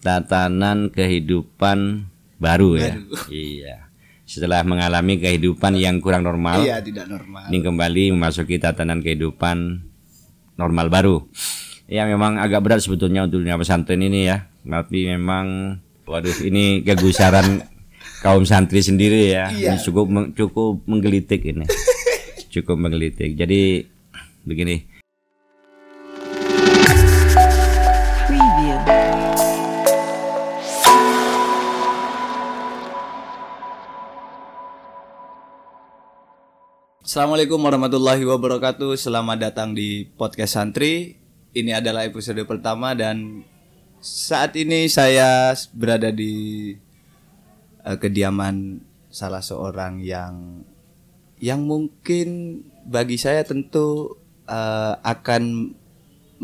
tatanan kehidupan baru, ya. Iya. Setelah mengalami kehidupan yang kurang normal, Iya, tidak normal. ini kembali memasuki tatanan kehidupan normal baru. Ya memang agak berat sebetulnya untuk dunia pesantren ini ya. Tapi memang waduh ini kegusaran kaum santri sendiri ya. Iya. Ini cukup cukup menggelitik ini. cukup menggelitik. Jadi begini, Assalamualaikum warahmatullahi wabarakatuh. Selamat datang di podcast santri. Ini adalah episode pertama dan saat ini saya berada di eh, kediaman salah seorang yang yang mungkin bagi saya tentu eh, akan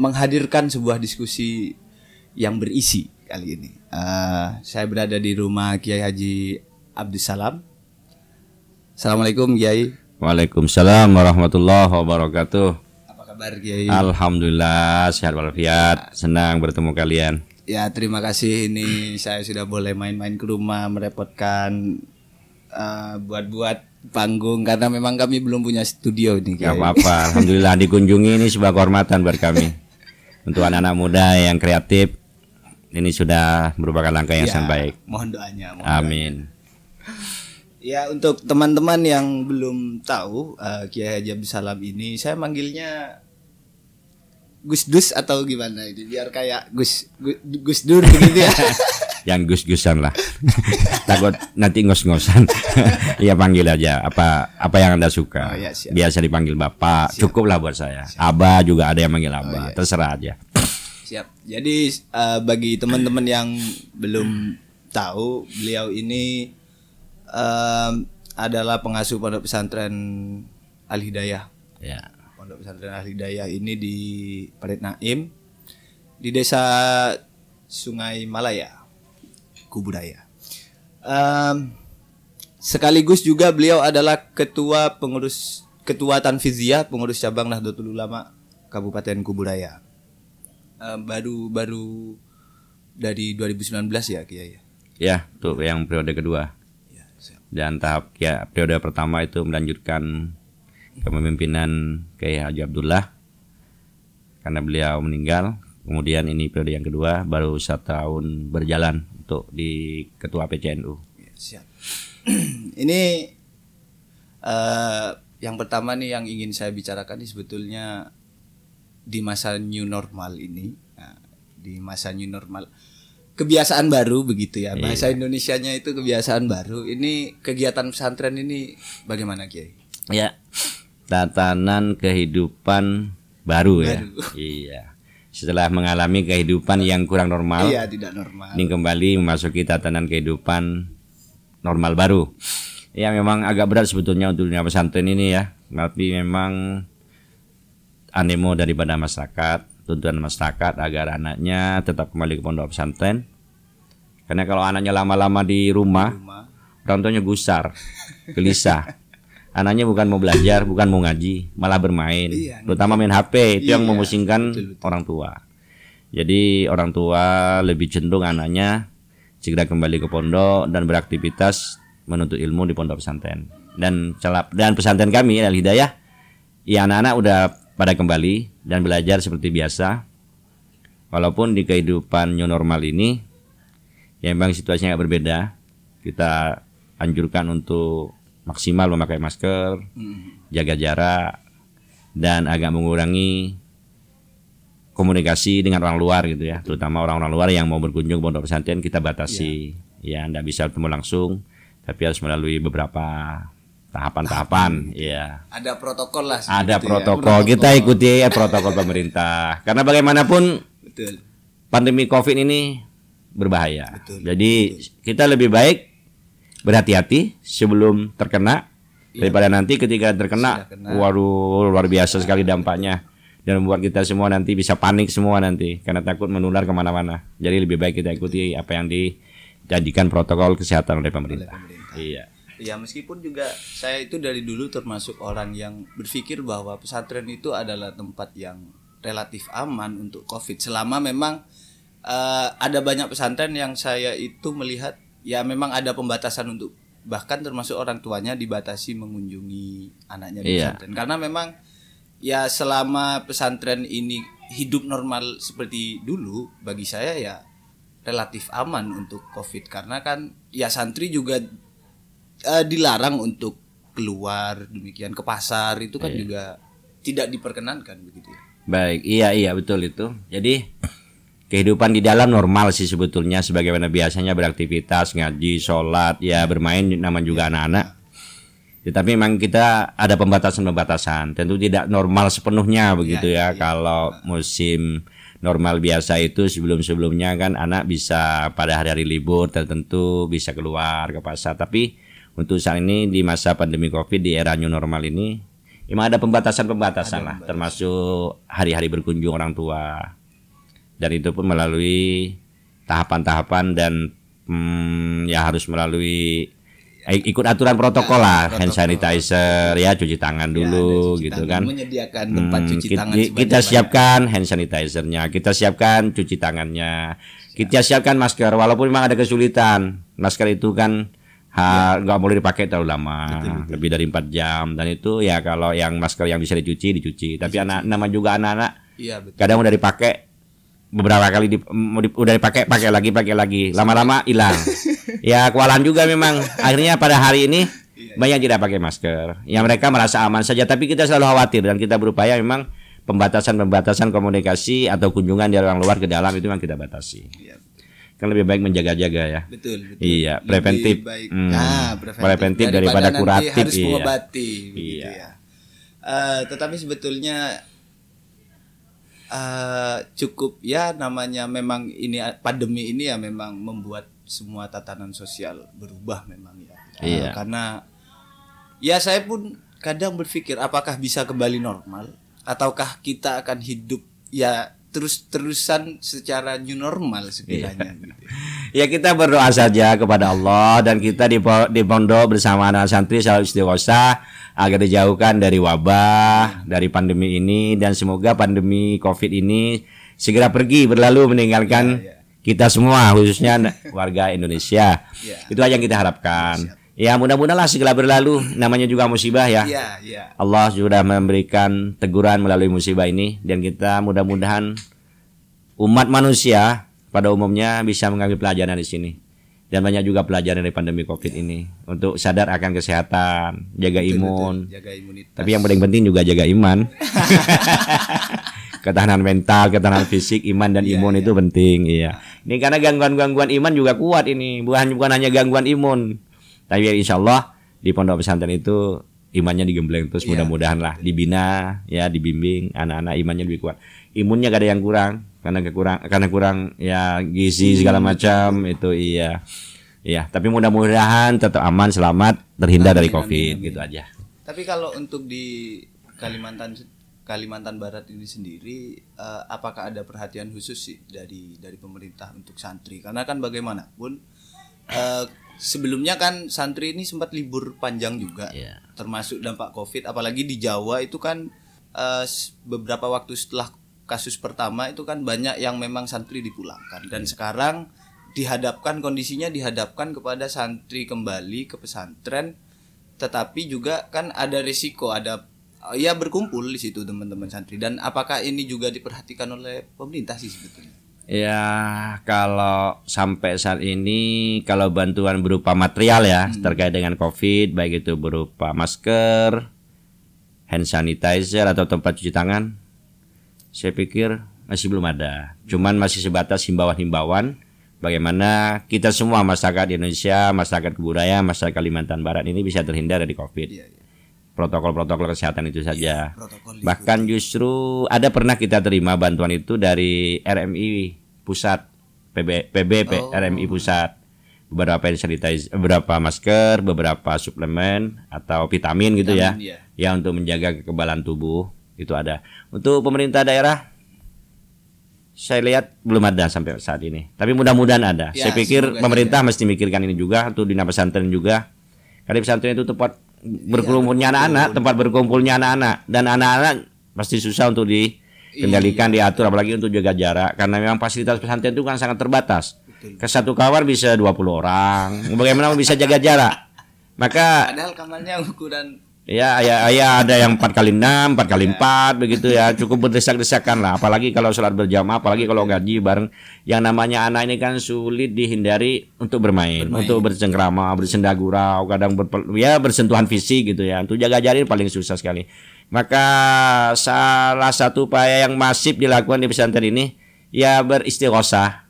menghadirkan sebuah diskusi yang berisi kali ini. Eh, saya berada di rumah Kiai Haji Abdussalam. Assalamualaikum Kiai. Waalaikumsalam warahmatullahi wabarakatuh. Apa kabar Kiai? Alhamdulillah sehat walafiat. Senang bertemu kalian. Ya terima kasih ini saya sudah boleh main-main ke rumah merepotkan eh, buat-buat panggung karena memang kami belum punya studio nih Gak apa-apa. Alhamdulillah dikunjungi ini sebuah kehormatan buat kami. Untuk anak-anak muda yang kreatif, ini sudah merupakan langkah yang Ya, sangat baik. Mohon doanya. mohon Amin. Ya untuk teman-teman yang belum tahu eh, Kiai Haji Abdul Salam ini saya manggilnya Gus Dus atau gimana ini biar kayak Gus Gus, Gus Dur begitu ya. Yang gus-gusan lah. Takut nanti ngos-ngosan. ya panggil aja apa apa yang Anda suka. Oh, ya, siap. Biasa dipanggil Bapak, cukup lah buat saya. Abah juga ada yang manggil Oh, Abah. iya. Terserah aja. Siap. Jadi eh, bagi teman-teman yang belum tahu, beliau ini em, adalah pengasuh pondok pesantren Al Hidayah. Ya. Pondok pesantren Al Hidayah ini di Parit Naim di desa Sungai Malaya, Kubudaya. Em, sekaligus juga beliau adalah ketua pengurus ketua Tanfiziyah, pengurus cabang Nahdlatul Ulama Kabupaten Kubudaya. Em, baru baru dari 2019 ya Kiai. Ya, untuk yang periode kedua. Dan tahap ya periode pertama itu melanjutkan kepemimpinan Kiai Haji Abdullah karena beliau meninggal. Kemudian ini periode yang kedua baru satu tahun berjalan untuk di ketua PCNU. Ya, siap. ini eh yang pertama nih yang ingin saya bicarakan ini sebetulnya di masa new normal ini, nah, di masa new normal kebiasaan baru begitu ya bahasa Indonesianya itu kebiasaan baru. Ini kegiatan pesantren ini bagaimana Kiai? Ya, tatanan kehidupan baru, ya. Baru. Iya. Setelah mengalami kehidupan yang kurang normal, Iya tidak normal. ini kembali memasuki tatanan kehidupan normal baru. Ya memang agak berat sebetulnya untuk dunia pesantren ini ya, tapi memang animo daripada masyarakat, tuntutan masyarakat agar anaknya tetap kembali ke pondok pesantren. Karena kalau anaknya lama-lama di rumah, Rumah. orang tuanya gusar, gelisah. Anaknya bukan mau belajar, bukan mau ngaji, malah bermain. Iya, Terutama main HP itu yang Iya, memusingkan betul, betul. orang tua. Jadi orang tua lebih cenderung anaknya segera kembali ke pondok dan beraktivitas menuntut ilmu di pondok pesantren. Dan celap dan pesantren kami Al Hidayah, ya anak-anak udah pada kembali dan belajar seperti biasa. Walaupun di kehidupan new normal ini ya memang situasinya agak berbeda. Kita anjurkan untuk maksimal memakai masker, Hmm. jaga jarak dan agak mengurangi komunikasi dengan orang luar gitu ya, terutama orang-orang luar yang mau berkunjung ke pondok pesantren kita batasi. Ya, Anda bisa bertemu langsung, tapi harus melalui beberapa tahapan-tahapan. Ya, Ada protokol lah. ada ya. protokol. Kita ikuti ya protokol pemerintah. Karena bagaimanapun Betul. pandemi Covid ini berbahaya. Betul, Jadi kita lebih baik berhati-hati sebelum terkena daripada nanti ketika terkena, Sudah kena. waduh luar biasa sekali dampaknya dan membuat kita semua nanti bisa panik semua nanti karena takut menular ke mana-mana. Jadi lebih baik kita ikuti apa yang dijadikan protokol kesehatan oleh pemerintah. pemerintah. Iya. Ya meskipun juga saya itu dari dulu termasuk orang yang berpikir bahwa pesantren itu adalah tempat yang relatif aman untuk COVID. Selama memang eh, ada banyak pesantren yang saya itu melihat ya memang ada pembatasan untuk bahkan termasuk orang tuanya dibatasi mengunjungi anaknya di Iya. pesantren. Karena memang ya selama pesantren ini hidup normal seperti dulu bagi saya ya relatif aman untuk covid. Karena kan ya santri juga eh, dilarang untuk keluar demikian ke pasar itu kan juga tidak diperkenankan begitu ya. Baik, iya iya betul itu. Jadi kehidupan di dalam normal sih sebetulnya sebagaimana biasanya beraktivitas, ngaji, sholat, ya bermain nama juga anak-anak. Tetapi memang kita ada pembatasan-pembatasan. Tentu tidak normal sepenuhnya begitu ya. Kalau musim normal biasa itu sebelum-sebelumnya kan anak bisa pada hari-hari libur tertentu bisa keluar ke pasar. Tapi untuk saat ini di masa pandemi Covid di era new normal ini memang ada pembatasan-pembatasan lah, termasuk hari-hari berkunjung orang tua. Dan itu pun melalui tahapan-tahapan dan hmm, ya harus melalui eh, ikut aturan protokol lah, hand sanitizer ya, cuci tangan dulu Cuci gitu tangan, kan. menyediakan tempat Hmm, cuci ki- tangan kita siapkan hand sanitizernya, kita siapkan cuci tangannya, kita siapkan masker. Walaupun memang ada kesulitan, masker itu kan ha- nggak boleh dipakai terlalu lama, lebih dari 4 jam. Dan itu ya kalau yang masker yang bisa dicuci dicuci. Tapi anak nama juga anak-anak Iya betul. kadang udah dipakai beberapa kali di, udah dipakai pakai lagi pakai lagi. Lama-lama hilang. Ya kewalahan juga memang. Akhirnya pada hari ini banyak tidak pakai masker. Ya mereka merasa aman saja. Tapi kita selalu khawatir dan kita berupaya memang pembatasan-pembatasan komunikasi atau kunjungan dari orang luar ke dalam itu memang kita batasi. Iya, kan lebih baik menjaga-jaga ya betul betul. Iya, Lebih preventif. baik. Hmm, Nah, preventif, preventif daripada nanti kuratif, harus iya. mengobati Iya. ya. Eh, tetapi sebetulnya eh, cukup ya namanya memang ini pandemi ini ya memang membuat semua tatanan sosial berubah memang ya. Eh, Iya. karena ya saya pun kadang berpikir apakah bisa kembali normal ataukah kita akan hidup ya terus-terusan secara new normal sekiranya gitu. Ya kita berdoa saja kepada Allah dan kita di, di pondok bersama anak santri selalu istighosah agar dijauhkan dari wabah, dari pandemi ini dan semoga pandemi Covid ini segera pergi berlalu meninggalkan kita semua khususnya warga Indonesia. Ya. Itu aja yang kita harapkan. Ya mudah-mudahan lah segera berlalu namanya juga musibah ya. Iya, iya. Allah sudah memberikan teguran melalui musibah ini dan kita mudah-mudahan umat manusia pada umumnya bisa mengambil pelajaran di sini dan banyak juga pelajaran dari pandemi Covid ini untuk sadar akan kesehatan, jaga imun. Jaga imunitas. Tapi yang paling penting juga jaga iman. ketahanan mental, ketahanan fisik, iman dan imun itu penting, iya. Ini karena gangguan-gangguan iman juga kuat ini, bukan bukan hanya gangguan imun. Tapi ya insya Allah di pondok pesantren itu imannya digembleng terus mudah-mudahan lah dibina ya dibimbing anak-anak imannya lebih kuat. Imunnya gak ada yang kurang karena kekurang karena kurang ya gizi segala macam itu iya. Iya tapi mudah-mudahan tetap aman selamat terhindar dari Amin, covid amin, amin. gitu aja. Tapi kalau untuk di Kalimantan Kalimantan Barat ini sendiri eh, apakah ada perhatian khusus sih dari dari pemerintah untuk santri? Karena kan bagaimanapun eh, sebelumnya kan santri ini sempat libur panjang juga. Iya. Termasuk dampak Covid. Apalagi di Jawa itu kan s- beberapa waktu setelah kasus pertama itu kan banyak yang memang santri dipulangkan. Dan sekarang dihadapkan kondisinya dihadapkan kepada santri kembali ke pesantren. Tetapi juga kan ada risiko ada ya berkumpul di situ teman-teman santri. Dan apakah ini juga diperhatikan oleh pemerintah sih sebetulnya Ya kalau sampai saat ini kalau bantuan berupa material ya terkait dengan COVID baik itu berupa masker, hand sanitizer atau tempat cuci tangan, saya pikir masih belum ada. Cuman masih sebatas himbauan-himbauan bagaimana kita semua masyarakat Indonesia, masyarakat kebudayaan, masyarakat Kalimantan Barat ini bisa terhindar dari COVID. Iya, iya. Protokol-protokol kesehatan itu saja. protokol Bahkan justru ada pernah kita terima bantuan itu dari RMI pusat PB PB P- RMI pusat beberapa sanitizer, beberapa masker, beberapa suplemen atau vitamin gitu ya. Vitamin, Ya untuk menjaga kekebalan tubuh itu ada. Untuk pemerintah daerah saya lihat belum ada sampai saat ini. Tapi mudah-mudahan ada. Ya, saya pikir pemerintah mesti mikirkan ini juga untuk di pesantren juga. Karena pesantren itu tempat berkerumunnya anak-anak, tempat berkumpulnya anak-anak dan anak-anak pasti susah untuk di kendalikan diatur apalagi untuk jaga jarak karena memang fasilitas pesantren itu kan sangat terbatas. Ke satu kamar bisa 20 orang. Bagaimana bisa jaga jarak? Maka Padahal kamarnya ukuran Ya, ya, ya ada yang 4 kali 6, 4 kali 4 begitu ya. Cukup berdesak-desakan lah. Apalagi kalau sholat berjamaah, apalagi kalau gaji bareng. Yang namanya anak ini kan sulit dihindari untuk bermain, untuk bercengkrama, bersenda gurau, kadang berpel- ya bersentuhan fisik gitu ya. Untuk jaga jarak ini paling susah sekali. Maka salah satu upaya yang masif dilakukan di pesantren ini ya beristighosah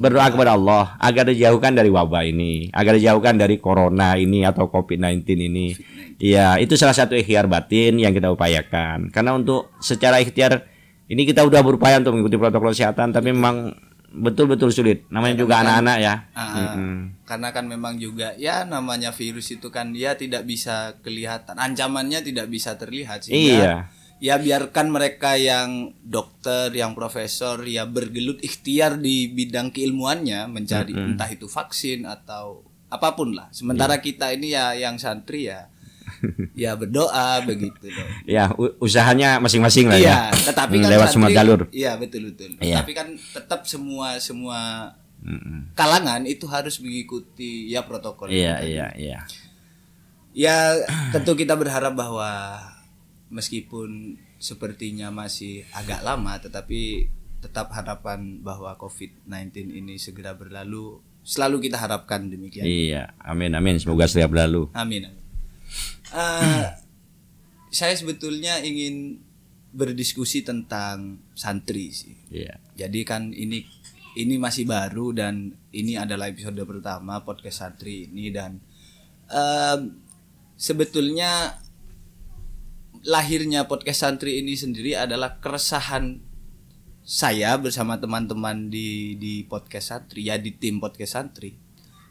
berdoa kepada Allah agar dijauhkan dari wabah ini, agar dijauhkan dari corona ini atau COVID-19 ini. Iya, itu salah satu ikhtiar batin yang kita upayakan. Karena untuk secara ikhtiar ini kita udah berupaya untuk mengikuti protokol kesehatan, tapi memang betul-betul sulit. Namanya juga anak-anak ya. Mm-mm. karena kan memang juga ya namanya virus itu kan dia tidak bisa kelihatan ancamannya tidak bisa terlihat sehingga Iya. Ya biarkan mereka yang dokter yang profesor ya bergelut ikhtiar di bidang keilmuannya mencari entah itu vaksin atau apa pun lah sementara Iya. kita ini ya yang santri ya ya berdoa begitu loh Ya, usahanya masing-masing lah iya ya. tetapi Hmm, kan lewat semua jalur. iya betul betul Iya. tapi kan tetap semua semua kalangan itu harus mengikuti ya protokol Iya, iya, iya. Ya tentu kita berharap bahwa meskipun sepertinya masih agak lama tetapi tetap harapan bahwa COVID-19 ini segera berlalu selalu kita harapkan demikian. Iya, amin amin semoga setiap berlalu. Amin. amin. Eh, saya sebetulnya ingin berdiskusi tentang santri sih. Iya. Jadi kan ini ini masih baru dan ini adalah episode pertama podcast santri ini dan em, sebetulnya lahirnya podcast santri ini sendiri adalah keresahan saya bersama teman-teman di di podcast santri ya di tim podcast santri.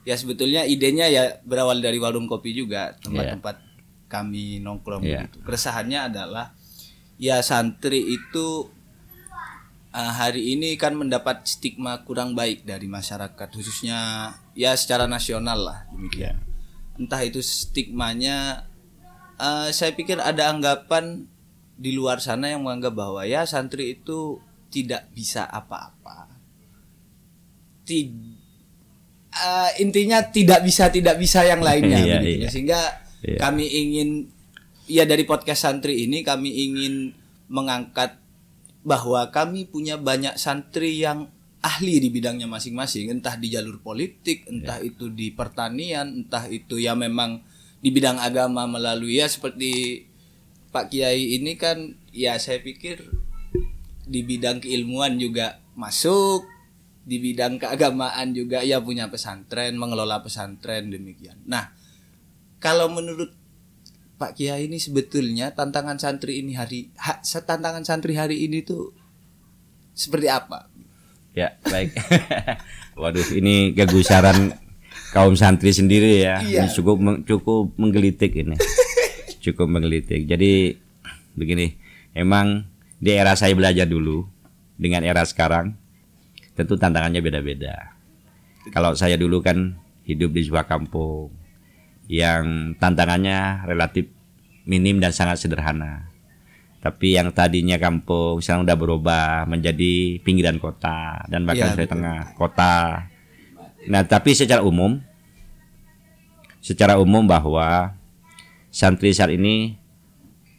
Ya sebetulnya idenya ya berawal dari warung kopi juga tempat-tempat kami nongkrong Iya. gitu. Keresahannya adalah ya santri itu uh, hari ini kan mendapat stigma kurang baik dari masyarakat khususnya ya secara nasional lah demikian. Entah itu stigmanya eh, saya pikir ada anggapan di luar sana yang menganggap bahwa ya santri itu tidak bisa apa-apa eh, intinya tidak bisa tidak bisa yang lainnya Iya, begitu. iya. sehingga Iya. kami ingin ya dari podcast santri ini kami ingin mengangkat bahwa kami punya banyak santri yang ahli di bidangnya masing-masing entah di jalur politik entah itu di pertanian entah itu ya memang di bidang agama melalui ya seperti Pak Kiai ini kan ya saya pikir di bidang keilmuan juga masuk di bidang keagamaan juga ya punya pesantren mengelola pesantren demikian nah kalau menurut Pak Kiai ini sebetulnya tantangan santri ini hari ha, tantangan santri hari ini tuh seperti apa Ya, baik. Waduh, ini kegusaran kaum santri sendiri ya. Iya. Ini cukup cukup menggelitik ini. cukup menggelitik. Jadi begini, emang di era saya belajar dulu dengan era sekarang tentu tantangannya beda-beda. Kalau saya dulu kan hidup di sebuah kampung yang tantangannya relatif minim dan sangat sederhana. Tapi yang tadinya kampung sekarang udah berubah menjadi pinggiran kota dan bahkan di betul. tengah kota. Nah, tapi secara umum secara umum bahwa santri saat ini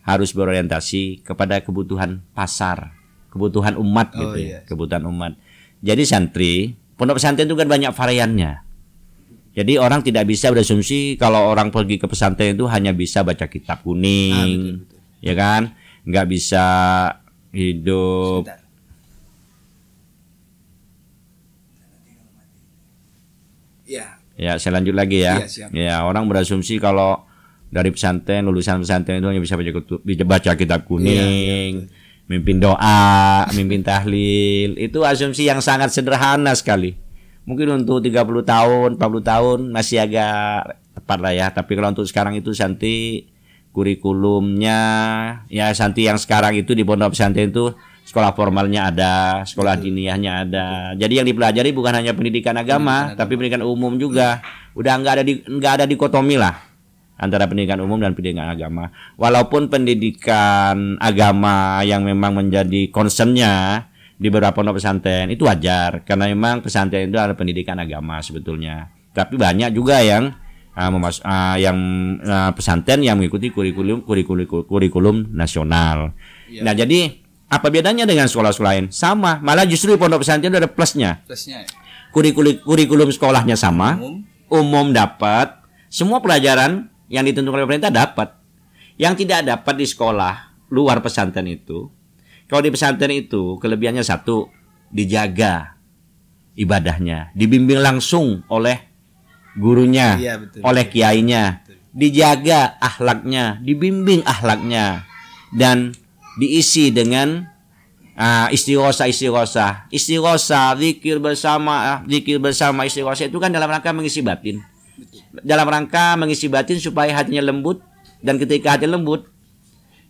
harus berorientasi kepada kebutuhan pasar, kebutuhan umat Oh, gitu iya. ya, kebutuhan umat. Jadi santri, pondok pesantren itu kan banyak variannya. Jadi orang tidak bisa berasumsi kalau orang pergi ke pesantren itu hanya bisa baca kitab kuning, ya kan? Nggak bisa hidup. Ya, Ya, saya lanjut lagi ya. Siap. Ya, orang berasumsi kalau dari pesantren, lulusan pesantren itu hanya bisa baca, bisa baca kitab kuning, mimpin doa, mimpin tahlil. Itu asumsi yang sangat sederhana sekali. Mungkin untuk 30 tahun, 40 tahun masih agak tepat lah ya. Tapi kalau untuk sekarang itu Santi kurikulumnya ya Santi yang sekarang itu di pondok pesantren itu sekolah formalnya ada, sekolah diniyahnya ada. Jadi yang dipelajari bukan hanya pendidikan agama, tapi pendidikan umum juga. Udah nggak ada di nggak ada dikotomi lah antara pendidikan umum dan pendidikan agama. Walaupun pendidikan agama yang memang menjadi concernnya di beberapa pondok pesantren itu wajar karena memang pesantren itu adalah pendidikan agama sebetulnya. Tapi banyak juga yang uh, memas- uh, yang uh, pesantren yang mengikuti kurikulum kurikulum kurikulum nasional. Nah, jadi apa bedanya dengan sekolah-sekolah lain? Sama, malah justru di pondok pesantren ada plusnya. Plusnya ya. Kurikulum kurikulum sekolahnya sama, Umum. umum dapat, semua pelajaran yang ditentukan oleh pemerintah dapat. Yang tidak dapat di sekolah luar pesantren itu, kalau di pesantren itu kelebihannya satu, dijaga ibadahnya, dibimbing langsung oleh gurunya, Iya, betul. oleh kiainya, dijaga ahlaknya, dibimbing ahlaknya, dan diisi dengan ah, istighosa istighosa istighosa zikir bersama ah, zikir bersama istighosa itu kan dalam rangka mengisi batin. Dalam rangka mengisi batin supaya hatinya lembut dan ketika hati lembut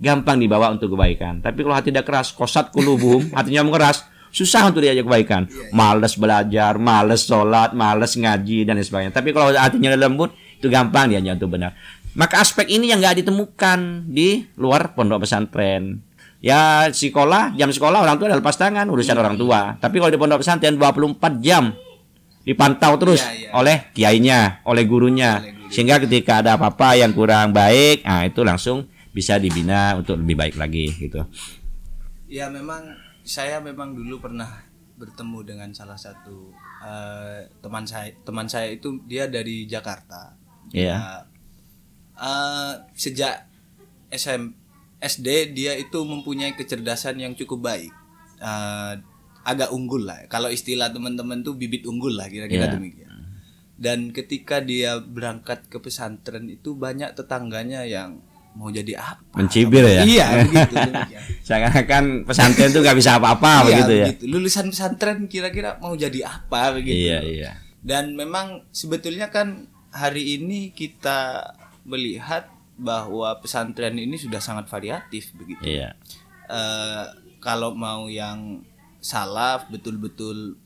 gampang dibawa untuk kebaikan. Tapi kalau hati tidak keras kosat kulubum hatinya mengeras susah untuk diajak kebaikan. Males belajar males sholat males ngaji dan lain sebagainya. Tapi kalau hatinya lembut itu gampang diajak untuk benar. Maka aspek ini yang nggak ditemukan di luar pondok pesantren ya sekolah jam sekolah orang tua adalah lepas tangan urusan orang tua tapi kalau di pondok pesantren 24 jam dipantau terus Iya, iya. oleh kiainya oleh gurunya Oleh guru. sehingga ketika ada apa-apa yang kurang baik nah itu langsung bisa dibina untuk lebih baik lagi gitu Ya memang saya memang dulu pernah bertemu dengan salah satu eh, teman saya. Teman saya itu dia dari Jakarta. Iya. Dia, eh, sejak SM, SD dia itu mempunyai kecerdasan yang cukup baik. Eh, agak unggul lah. Kalau istilah teman-teman tuh bibit unggul lah kira-kira Iya. demikian. Dan ketika dia berangkat ke pesantren itu banyak tetangganya yang mau jadi apa? mencibir ya Iya, begitu. demikian. seakan-akan pesantren itu nggak bisa apa-apa Iya, begitu ya begitu. Lulusan pesantren kira-kira mau jadi apa begitu. iya iya Dan memang sebetulnya kan hari ini kita melihat bahwa pesantren ini sudah sangat variatif begitu. iya Eh, kalau mau yang salaf betul-betul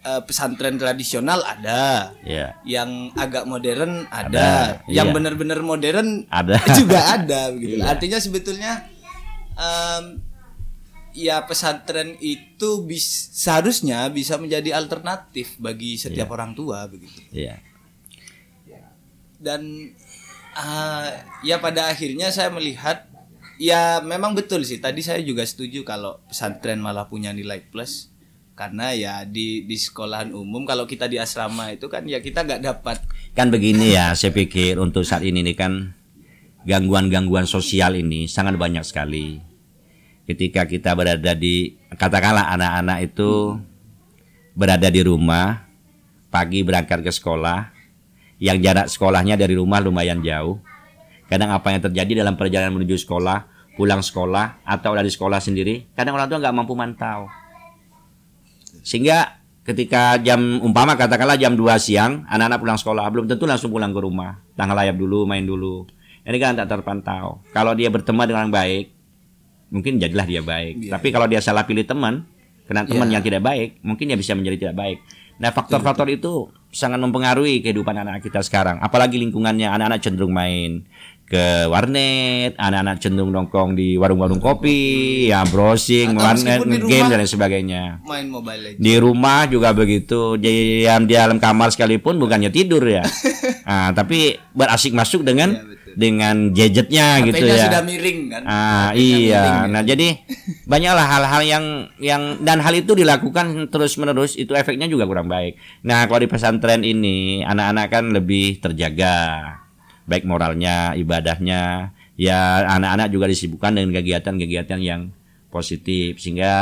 eh, pesantren tradisional ada, iya yang agak modern ada, Ada, yang iya. benar-benar modern Ada. juga ada begitu. Iya. Artinya sebetulnya em, ya pesantren itu bis, seharusnya bisa menjadi alternatif bagi setiap Iya. orang tua begitu. iya Dan ah, ya pada akhirnya saya melihat ya memang betul sih. Tadi saya juga setuju kalau pesantren malah punya nilai plus. Karena ya di di sekolahan umum kalau kita di asrama itu kan ya kita nggak dapat. Kan begini ya saya pikir untuk saat ini nih kan gangguan-gangguan sosial ini sangat banyak sekali. Ketika kita berada di katakanlah anak-anak itu berada di rumah pagi berangkat ke sekolah yang jarak sekolahnya dari rumah lumayan jauh. Kadang apa yang terjadi dalam perjalanan menuju sekolah pulang sekolah atau dari sekolah sendiri kadang orang tua nggak mampu mantau. Sehingga ketika jam umpama katakanlah jam 2 siang anak-anak pulang sekolah belum tentu langsung pulang ke rumah. Tanggal layap dulu main dulu. Ini kan tak terpantau. Kalau dia berteman dengan orang baik mungkin jadilah dia baik. Iya, tapi kalau dia salah pilih teman kena teman Iya. yang tidak baik mungkin dia bisa menjadi tidak baik. Nah faktor-faktor itu sangat mempengaruhi kehidupan anak kita sekarang apalagi lingkungannya anak-anak cenderung main ke warnet anak-anak cenderung nongkrong di warung-warung kopi ya browsing Atau warnet game dan lain sebagainya main mobile legends. di rumah juga begitu di yang di dalam kamar sekalipun bukannya tidur ya ah, tapi berasik masuk dengan betul. Dengan gadgetnya gitu HP-nya ya. sudah miring kan. ah iya. miring, nah kan. jadi banyaklah hal-hal yang yang dan hal itu dilakukan terus menerus itu efeknya juga kurang baik. Nah kalau di pesantren ini anak-anak kan lebih terjaga. Baik moralnya ibadahnya. Ya anak-anak juga disibukkan dengan kegiatan-kegiatan yang positif sehingga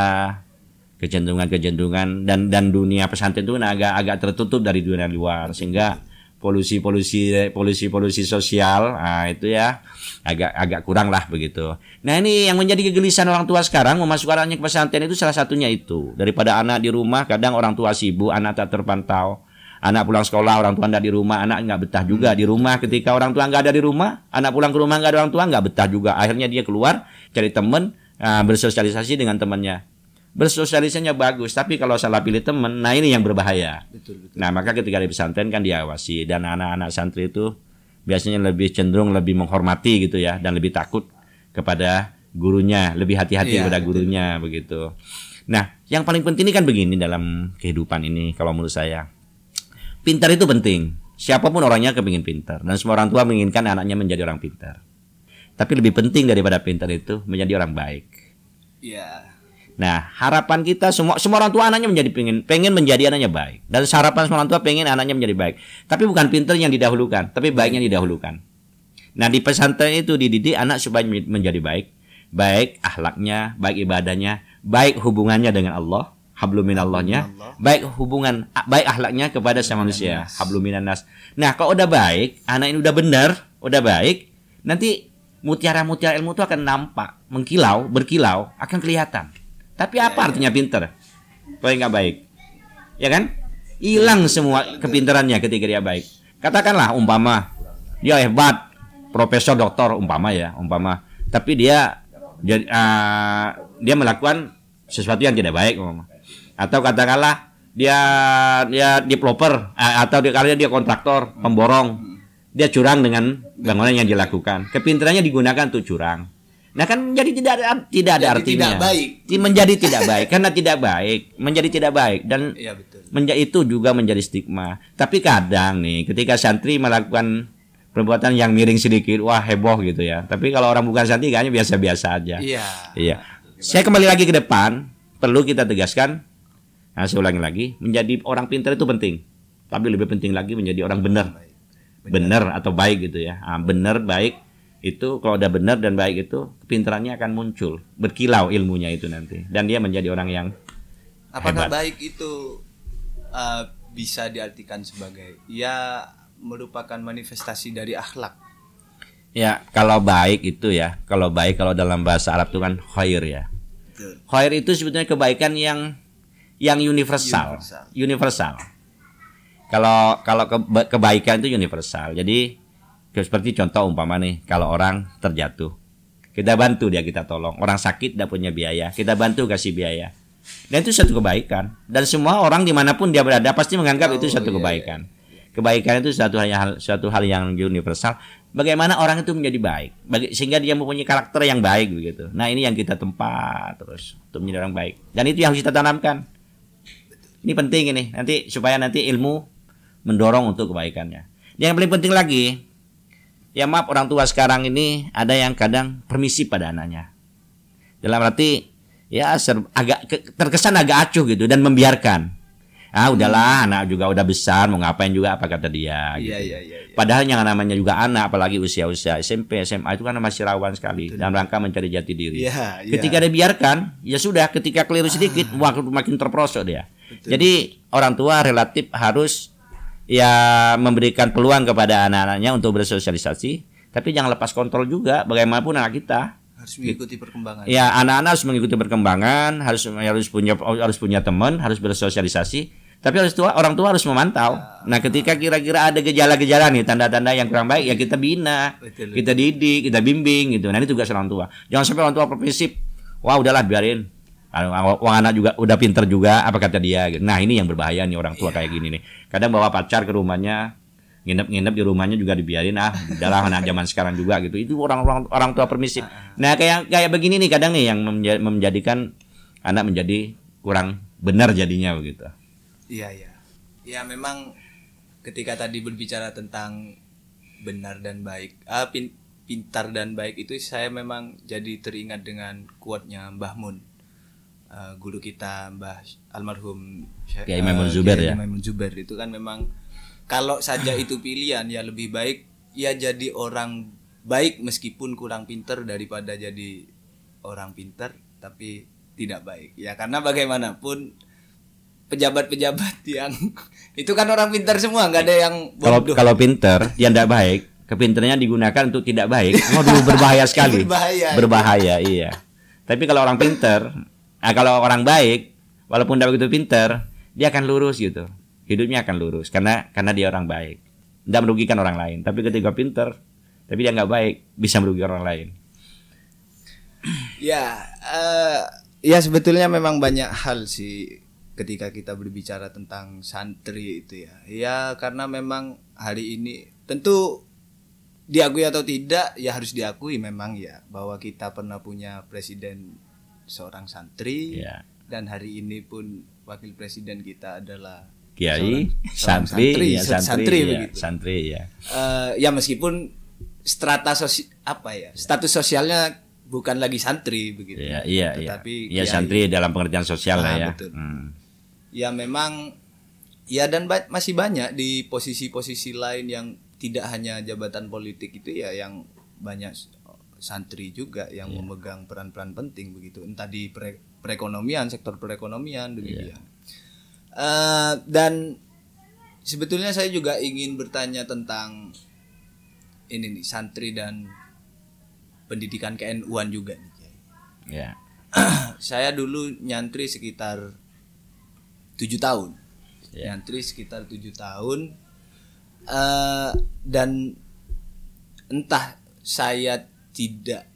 kecenderungan-kecenderungan dan dan dunia pesantren itu agak agak tertutup dari dunia luar. Sehingga polusi-polusi polusi-polusi sosial. Nah itu ya agak agak kurang lah begitu. Nah ini yang menjadi kegelisahan orang tua sekarang memasukkan anaknya ke pesantren itu salah satunya itu. Daripada anak di rumah kadang orang tua sibuk anak tak terpantau. Anak pulang sekolah orang tua nggak di rumah anak nggak betah juga di rumah. Ketika orang tua nggak ada di rumah anak pulang ke rumah nggak ada orang tua nggak betah juga. Akhirnya dia keluar cari temen ah, bersosialisasi dengan temannya bersosialisasinya bagus tapi kalau salah pilih temen nah ini yang berbahaya Betul betul. nah maka ketika di pesantren kan diawasi dan anak-anak santri itu biasanya lebih cenderung lebih menghormati gitu ya dan lebih takut kepada gurunya, lebih hati-hati Iya, kepada betul. gurunya begitu. Nah, yang paling penting ini kan begini dalam kehidupan ini kalau menurut saya. Pintar itu penting. Siapa pun orangnya kepingin pintar dan semua orang tua menginginkan anaknya menjadi orang pintar. Tapi lebih penting daripada pintar itu menjadi orang baik. Iya. Nah, harapan kita semua semua orang tua anaknya menjadi pengen pengen menjadi anaknya baik. Dan harapan semua orang tua pengen anaknya menjadi baik. Tapi bukan pintar yang didahulukan, tapi baiknya didahulukan. Nah, di pesantren itu dididik anak supaya menjadi baik, baik akhlaknya, baik ibadahnya, baik hubungannya dengan Allah, hablum minallahnya, baik hubungan baik akhlaknya kepada sama manusia, hablum minannas. Nah, kalau udah baik, anak ini udah benar, udah baik, nanti mutiara-mutiara ilmu itu akan nampak, mengkilau, berkilau, akan kelihatan. Tapi apa artinya pinter? Kalau nggak baik, ya kan? Hilang semua kepintarannya ketika dia baik. Katakanlah umpama dia hebat, profesor, doktor, umpama ya, umpama. Tapi dia jadi eh, dia melakukan sesuatu yang tidak baik, umpama. Atau katakanlah dia dia developer eh, atau dia kalian dia kontraktor, pemborong. Dia curang dengan bangunan yang dilakukan. Kepintarannya digunakan untuk curang. Nah kan menjadi tidak ada tidak ada Jadi artinya. tidak baik. Menjadi tidak baik karena tidak baik, menjadi tidak baik dan Iya betul. menjadi itu juga menjadi stigma. Tapi kadang nih ketika santri melakukan perbuatan yang miring sedikit, wah heboh gitu ya. Tapi kalau orang bukan santri kayaknya biasa-biasa aja. Iya. Iya. Saya kembali lagi ke depan, perlu kita tegaskan. Nah, saya ulangi lagi, menjadi orang pintar itu penting. Tapi lebih penting lagi menjadi orang benar. Benar atau baik gitu ya. Ah, benar, baik itu kalau udah benar dan baik itu kepintarannya akan muncul, berkilau ilmunya itu nanti dan dia menjadi orang yang Apakah Hebat. baik itu uh, bisa diartikan sebagai ya merupakan manifestasi dari akhlak? ya kalau baik itu ya, kalau baik kalau dalam bahasa Arab itu kan khair ya. Betul. Khair itu sebetulnya kebaikan yang yang universal. Universal. Universal. Kalau kalau keba- kebaikan itu universal. Jadi seperti contoh umpama nih, kalau orang terjatuh, kita bantu dia, kita tolong. Orang sakit tidak punya biaya, kita bantu kasih biaya. Dan itu satu kebaikan. Dan semua orang di mana pun dia berada pasti menganggap itu Oh, satu iya, kebaikan. Kebaikan itu satu hal suatu hal yang universal. Bagaimana orang itu menjadi baik, bagi, sehingga dia mempunyai karakter yang baik begitu. Nah ini yang kita tempat terus untuk menjadi orang baik. Dan itu yang harus kita tanamkan. Ini penting ini nanti supaya nanti ilmu mendorong untuk kebaikannya. Yang paling penting lagi, ya maaf orang tua sekarang ini ada yang kadang permisi pada anaknya. Dalam arti ya ser- agak ke- terkesan agak acuh gitu dan membiarkan. Ah udahlah anak juga udah besar mau ngapain juga apa kata dia. Iya gitu. iya iya. iya. Padahal yang namanya juga anak apalagi usia-usia SMP, SMA itu kan masih rawan sekali dalam rangka mencari jati diri. Iya, iya. Ketika dibiarkan, ya sudah ketika keliru sedikit wah makin terperosok dia. Jadi orang tua relatif harus ya memberikan peluang kepada anak-anaknya untuk bersosialisasi, tapi jangan lepas kontrol juga bagaimanapun anak kita. Harus mengikuti perkembangan. Ya anak-anak harus mengikuti perkembangan, harus harus punya harus punya teman, harus bersosialisasi. Tapi harus tua, orang tua harus memantau. Nah, ketika kira-kira ada gejala-gejala nih, tanda-tanda yang kurang baik, ya kita bina, Betul. kita didik, kita bimbing gitu. Nah, ini tugas orang tua. Jangan sampai orang tua permisif. Wah, udahlah biarin. Ah, Wong anak juga udah pinter juga, apa kata dia? Nah, ini yang berbahaya nih orang tua kayak gini nih. Kadang bawa pacar ke rumahnya, nginep-nginep di rumahnya juga dibiarin ah udahlah anak zaman sekarang juga gitu itu orang-orang orang tua permisif nah kayak kayak begini nih kadang nih yang menja- menjadikan anak menjadi kurang benar jadinya begitu Iya iya. Ya memang ketika tadi berbicara tentang benar dan baik, ah, pin- pintar dan baik itu saya memang jadi teringat dengan kuatnya Mbah Mun. Eh, guru kita Mbah almarhum Kiai Maimun eh, Zubair Kiai ya? Maimun Zubair. Itu kan memang kalau saja itu pilihan ya lebih baik ya jadi orang baik meskipun kurang pintar daripada jadi orang pintar tapi tidak baik. Ya karena bagaimanapun pejabat-pejabat yang itu kan orang pintar semua nggak ada yang kalau bodoh. kalau pinter dia tidak baik kepintarannya digunakan untuk tidak baik. Waduh berbahaya sekali. Berbahaya. berbahaya iya. Tapi kalau orang pinter nah kalau orang baik walaupun tidak begitu pinter dia akan lurus gitu. Hidupnya akan lurus karena karena dia orang baik. Tidak merugikan orang lain. Tapi ketika pinter tapi dia nggak baik bisa merugikan orang lain. Ya, eh, ya sebetulnya memang banyak hal sih ketika kita berbicara tentang santri itu ya. Ya karena memang hari ini tentu diakui atau tidak ya harus diakui memang ya bahwa kita pernah punya presiden seorang santri Ya. dan hari ini pun wakil presiden kita adalah Kiai, seorang santri, santri, ya, santri, santri ya, begitu. santri ya. eh, ya meskipun strata sosi apa ya status sosialnya bukan lagi santri begitu Iya, iya, iya. Tetapi Ya kiai. santri dalam pengertian sosial lah Ah, ya. betul. Hmm. ya memang ya dan ba- masih banyak di posisi-posisi lain yang tidak hanya jabatan politik itu ya yang banyak santri juga yang Iya. memegang peran-peran penting begitu entah di pere- perekonomian sektor perekonomian demikian Iya. Eh, dan sebetulnya saya juga ingin bertanya tentang ini nih santri dan pendidikan KNU-an juga nih Kiai. Ya. saya dulu nyantri sekitar tujuh tahun Ya. nyantri sekitar tujuh tahun Eh, dan entah saya tidak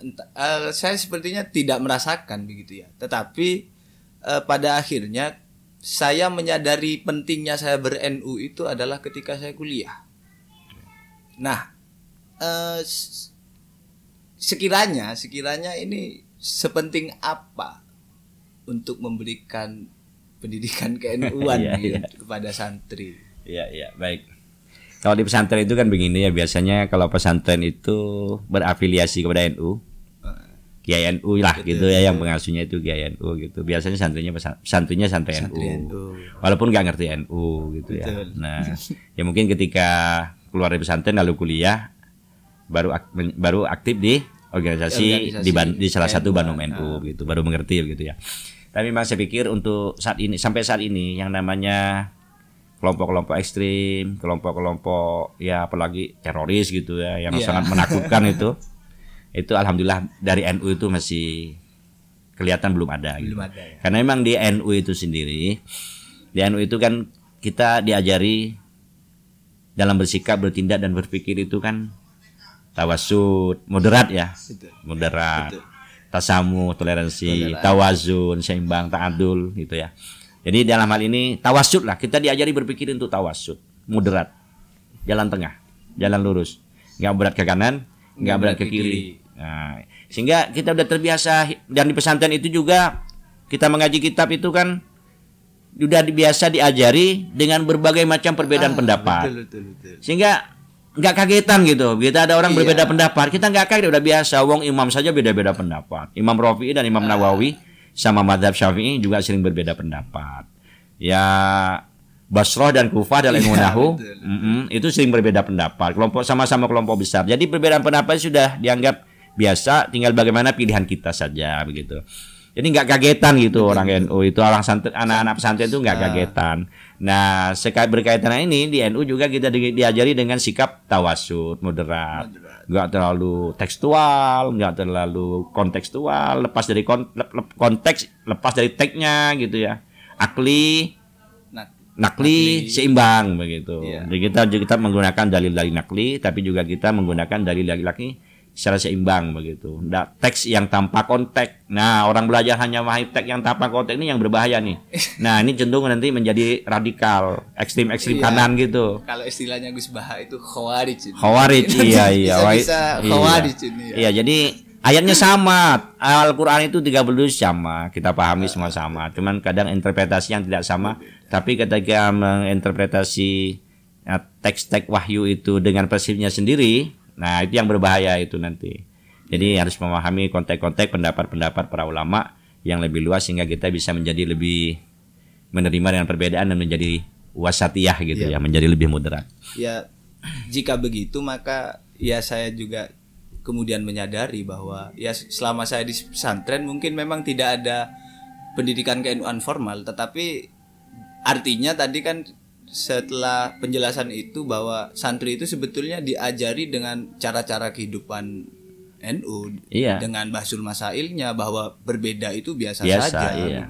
entah, eh, saya sepertinya tidak merasakan begitu ya tetapi eh, pada akhirnya saya menyadari pentingnya saya ber-NU itu adalah ketika saya kuliah nah s- sekiranya sekiranya ini sepenting apa untuk memberikan pendidikan KNU-an Iya, gitu iya. kepada santri. Iya, iya, baik. Kalau di pesantren itu kan begini ya, biasanya kalau pesantren itu berafiliasi kepada NU, Kiai NU lah gitu ya yang pengasuhnya itu Kiai NU gitu. Biasanya santrinya pesan- santrinya santri, Santri NU. NU. Walaupun nggak ngerti NU gitu ya. Betul. Nah, ya mungkin ketika keluar dari pesantren lalu kuliah baru ak- baru aktif di organisasi, Organisasi di, ban- di salah satu NU, Bandung NU gitu, baru mengerti gitu ya. Tapi memang saya pikir untuk saat ini sampai saat ini yang namanya kelompok-kelompok ekstrim, kelompok-kelompok ya apalagi teroris gitu ya yang Iya. sangat menakutkan itu. Itu alhamdulillah dari NU itu masih kelihatan belum ada gitu. Belum ada ya. Karena memang di NU itu sendiri, di NU itu kan kita diajari dalam bersikap, bertindak dan berpikir itu kan tawasud, moderat ya, moderat, tasamu, toleransi, Toleransi. tawazun, seimbang, ta'adul gitu ya. Jadi dalam hal ini tawasud lah, kita diajari berpikir untuk tawasud, moderat, jalan tengah, jalan lurus, nggak berat ke kanan, nggak berat ke kiri. Nah, sehingga kita udah terbiasa dan di pesantren itu juga kita mengaji kitab itu kan sudah biasa diajari dengan berbagai macam perbedaan Ah, pendapat. Betul betul betul. sehingga nggak kagetan gitu. Kita ada orang Iya. berbeda pendapat kita nggak kaget. Udah biasa wong imam saja beda-beda pendapat. Imam Rafi'i dan imam Ah. Nawawi sama madhab Syafi'i juga sering berbeda pendapat. Ya Basroh dan Kufah dalam ilmu Iya, nahu betul. mm-mm, itu sering berbeda pendapat. Kelompok sama-sama kelompok besar. Jadi perbedaan pendapat sudah dianggap biasa tinggal bagaimana pilihan kita saja begitu. Jadi nggak kagetan gitu orang NU itu. Orang santri anak-anak pesantren itu nggak Ah. kagetan. Nah, sekait berkaitan ini di NU juga kita di- diajari dengan sikap tawasud, moderat, nggak terlalu tekstual, nggak terlalu kontekstual, lepas dari kon- lep- lep- konteks, lepas dari teksnya gitu ya, akli, Nah, nakli, seimbang begitu. Iya. Jadi kita kita menggunakan dalil-dalil nakli, tapi juga kita menggunakan dalil-dalil nakli secara seimbang begitu. Nggak teks yang tanpa konteks. Nah, orang belajar hanya memahami teks yang tanpa konteks ini yang berbahaya nih. Nah, ini cenderung nanti menjadi radikal, ekstrim-ekstrim Iya. kanan gitu. kalau istilahnya Gus Baha itu khawarij. ini. Khawarij iya iya. Bisa, bisa iya. khawarij ini ya. Iya, jadi ayatnya sama. Al-Qur'an itu 32 sama, kita pahami semua sama. Cuman kadang interpretasi yang tidak sama, tapi ketika menginterpretasi ya, teks-teks wahyu itu dengan persepsinya sendiri, nah itu yang berbahaya itu nanti. Jadi harus memahami konteks-konteks pendapat-pendapat para ulama yang lebih luas sehingga kita bisa menjadi lebih menerima dengan perbedaan dan menjadi wasatiyah gitu ya, menjadi lebih moderat. Ya jika begitu maka ya saya juga kemudian menyadari bahwa ya selama saya di pesantren mungkin memang tidak ada pendidikan keilmuan formal tetapi artinya tadi kan setelah penjelasan itu bahwa santri itu sebetulnya diajari dengan cara-cara kehidupan NU Iya. dengan bahsul masailnya bahwa berbeda itu biasa, Biasa, saja iya.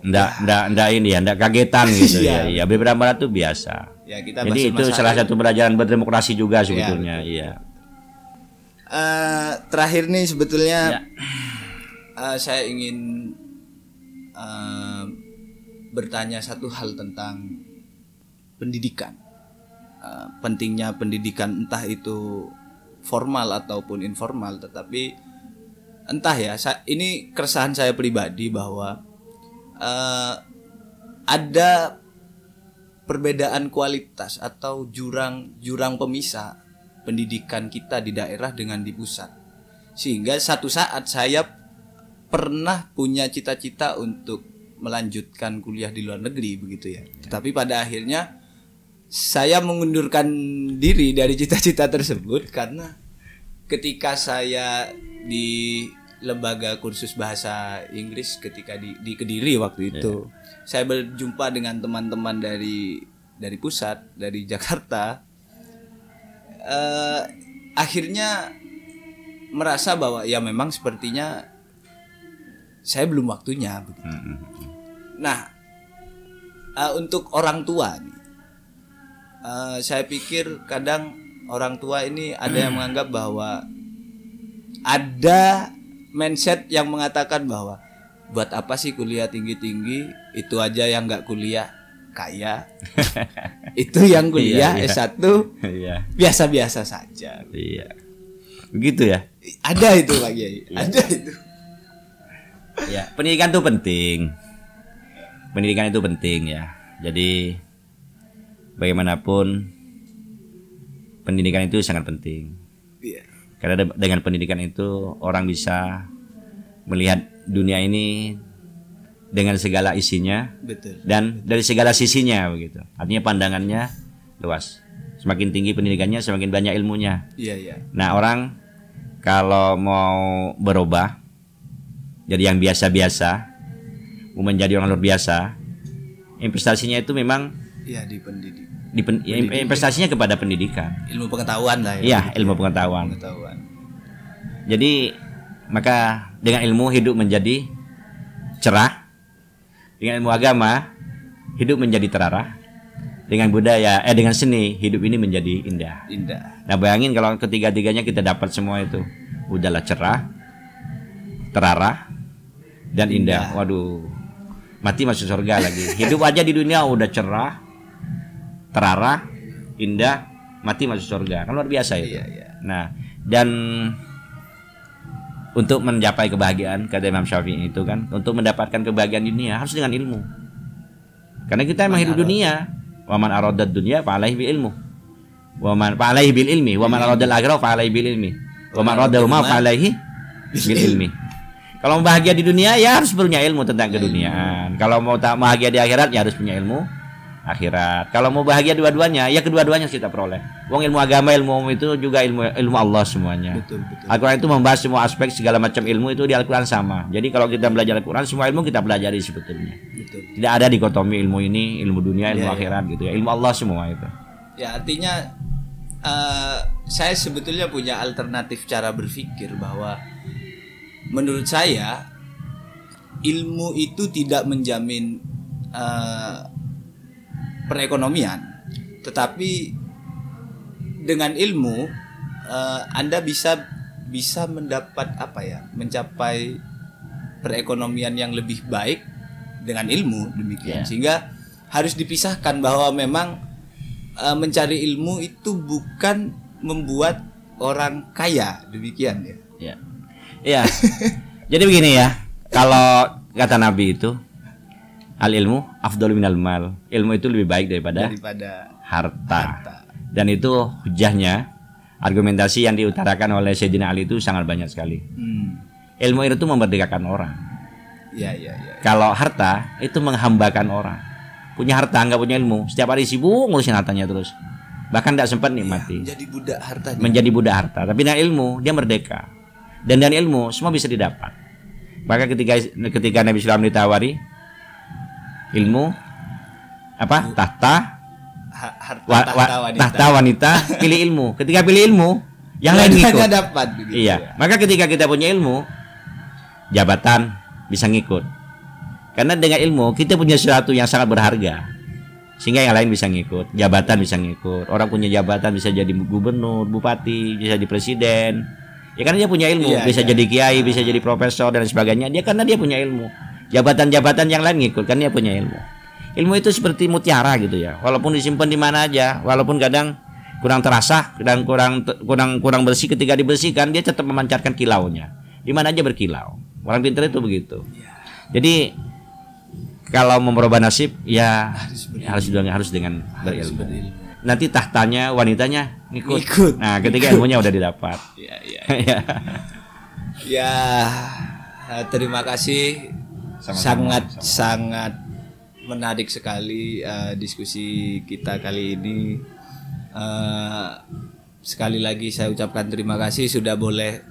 Ndak, ndak, ndak ini ya, ndak kagetan gitu ya. Iya. Iya, beberapa itu biasa. Ya kita Jadi itu masail. salah satu pelajaran berdemokrasi juga sebetulnya, iya. Eh, terakhir nih sebetulnya Ya. eh, saya ingin eh, bertanya satu hal tentang pendidikan. eh, pentingnya pendidikan entah itu formal ataupun informal tetapi entah ya ini keresahan saya pribadi bahwa eh, ada perbedaan kualitas atau jurang jurang pemisah pendidikan kita di daerah dengan di pusat sehingga satu saat saya pernah punya cita-cita untuk melanjutkan kuliah di luar negeri begitu ya. Tetapi pada akhirnya saya mengundurkan diri dari cita-cita tersebut karena ketika saya di lembaga kursus bahasa Inggris ketika di, di Kediri waktu itu saya berjumpa dengan teman-teman dari dari pusat dari Jakarta eh, akhirnya merasa bahwa ya memang sepertinya saya belum waktunya begitu. Nah, eh, untuk orang tua nih, eh, saya pikir kadang orang tua ini ada yang menganggap bahwa ada mindset yang mengatakan bahwa buat apa sih kuliah tinggi-tinggi itu aja yang nggak kuliah kaya itu yang kuliah Iya, iya. S1 Iya. biasa-biasa saja Iya. Begitu ya. ada itu Pak Kiai ada itu Ya, pendidikan itu penting. Pendidikan itu penting ya. Jadi bagaimanapun pendidikan itu sangat penting. Iya. Karena de- dengan pendidikan itu orang bisa melihat dunia ini dengan segala isinya betul dan dari segala sisinya begitu. Artinya pandangannya luas. Semakin tinggi pendidikannya, semakin banyak ilmunya. iya iya Nah orang kalau mau berubah jadi yang biasa-biasa, menjadi orang luar biasa, investasinya itu memang iya di pendidik dipen- ya, investasinya kepada pendidikan. ilmu pengetahuan lah ya. Iya, ilmu pengetahuan. pengetahuan. Jadi maka dengan ilmu hidup menjadi cerah, dengan ilmu agama hidup menjadi terarah, dengan budaya eh dengan seni hidup ini menjadi indah. indah. Nah bayangin kalau ketiga-tiganya kita dapat semua itu. Udahlah cerah Terarah Dan indah. Waduh Mati masuk surga lagi. Hidup aja di dunia udah cerah Terarah Indah Mati masuk surga. Kan luar biasa itu. Iya, iya. Nah Dan Untuk mencapai kebahagiaan Kata Imam Syafi'i itu kan Untuk mendapatkan kebahagiaan dunia Harus dengan ilmu. Karena kita emang hidup dunia. Waman aradad dunia Fa'alaihi bil ilmu. Waman fa'alaihi bil ilmi. Waman aradal akhirah Fa'alaihi bil ilmi. Waman aradal ma fa'alaihi bil ilmi Kalau mau bahagia di dunia Ya harus punya ilmu tentang keduniaan Kalau mau tak bahagia di akhirat Ya harus punya ilmu akhirat Kalau mau bahagia dua-duanya Ya kedua-duanya kita peroleh Wong ilmu agama ilmu umum itu juga ilmu ilmu Allah semuanya betul betul Al-Quran itu membahas semua aspek segala macam ilmu itu di Al-Quran sama. Jadi kalau kita belajar Al-Quran semua ilmu kita pelajari sebetulnya. betul Tidak ada dikotomi ilmu ini, ilmu dunia, ilmu iya. akhirat gitu ya. Ilmu Allah semua itu. ya artinya eh, saya sebetulnya punya alternatif cara berpikir bahwa menurut saya ilmu itu tidak menjamin eh, perekonomian tetapi dengan ilmu eh, Anda bisa bisa mendapat apa ya mencapai perekonomian yang lebih baik dengan ilmu demikian Ya. sehingga harus dipisahkan bahwa memang eh, mencari ilmu itu bukan membuat orang kaya demikian ya Ya. Iya. Jadi begini ya. Kalau kata Nabi itu al ilmu afdalu minal mal. Ilmu itu lebih baik daripada daripada harta. Dan itu hujahnya argumentasi yang diutarakan oleh Sayyidina Ali itu sangat banyak sekali. hmm, Ilmu itu memerdekakan orang. ya ya ya Kalau harta itu menghambakan orang. Punya harta nggak punya ilmu, setiap hari sibuk ngurusin hartanya terus. Bahkan tidak sempat nikmati. jadi budak hartanya Menjadi budak harta. Tapi dengan ilmu dia merdeka. Dan dengan ilmu semua bisa didapat. Maka ketika ketika Nabi Sallam ditawari ilmu apa tahta Ha- harta wa, tahta wa- wanita tahta wanita pilih ilmu. Ketika pilih ilmu yang lain ngikut. dapat begitu Iya. ya. Maka ketika kita punya ilmu, jabatan bisa ngikut. Karena dengan ilmu kita punya sesuatu yang sangat berharga. Sehingga yang lain bisa ngikut, jabatan bisa ngikut. Orang punya jabatan bisa jadi gubernur, bupati, bisa jadi presiden. Ya karena dia punya ilmu, Iya, bisa iya. jadi kiai, bisa jadi profesor dan sebagainya. Dia karena dia punya ilmu. Jabatan-jabatan yang lain ngikut karena dia punya ilmu. ilmu itu seperti mutiara gitu ya walaupun disimpan di mana aja walaupun kadang kurang terasa kadang kurang kurang kurang bersih ketika dibersihkan dia tetap memancarkan kilaunya di mana aja berkilau orang pintar itu begitu jadi kalau mau merubah nasib ya harus dengan harus dengan berilmu nanti tahtanya wanitanya ngikut, Ngikut. nah ketika ilmunya udah didapat Ya, ya. ya Ya, eh, terima kasih. Sama-sama, sangat sama-sama. sangat menarik sekali eh, diskusi kita kali ini. Eh, sekali lagi saya ucapkan terima kasih sudah boleh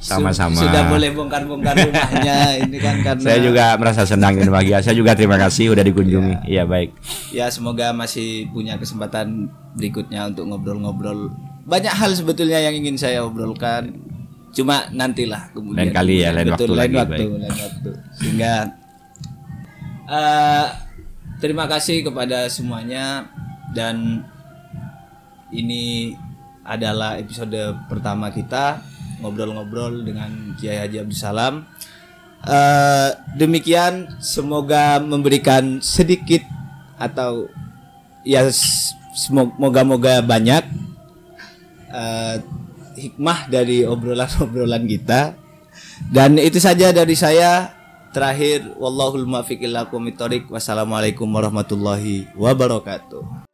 Sama-sama. sudah boleh bongkar-bongkar rumahnya ini kan karena saya juga merasa senang dan bahagia. Saya juga terima kasih udah dikunjungi. Iya. Baik. Ya semoga masih punya kesempatan berikutnya untuk ngobrol-ngobrol. Banyak hal sebetulnya yang ingin saya obrolkan. Cuma nantilah kemudian. Lain kali ya, lain Betul, waktu lain lagi, waktu lain waktu. Sehingga eh, terima kasih kepada semuanya. Dan ini adalah episode pertama kita ngobrol-ngobrol dengan Kiai Haji Abdul Salam. Eh, demikian semoga memberikan sedikit atau ya semoga-moga banyak eh, hikmah dari obrolan-obrolan kita. Dan itu saja dari saya. Terakhir wallahul muwaffiq ila wassalamualaikum warahmatullahi wabarakatuh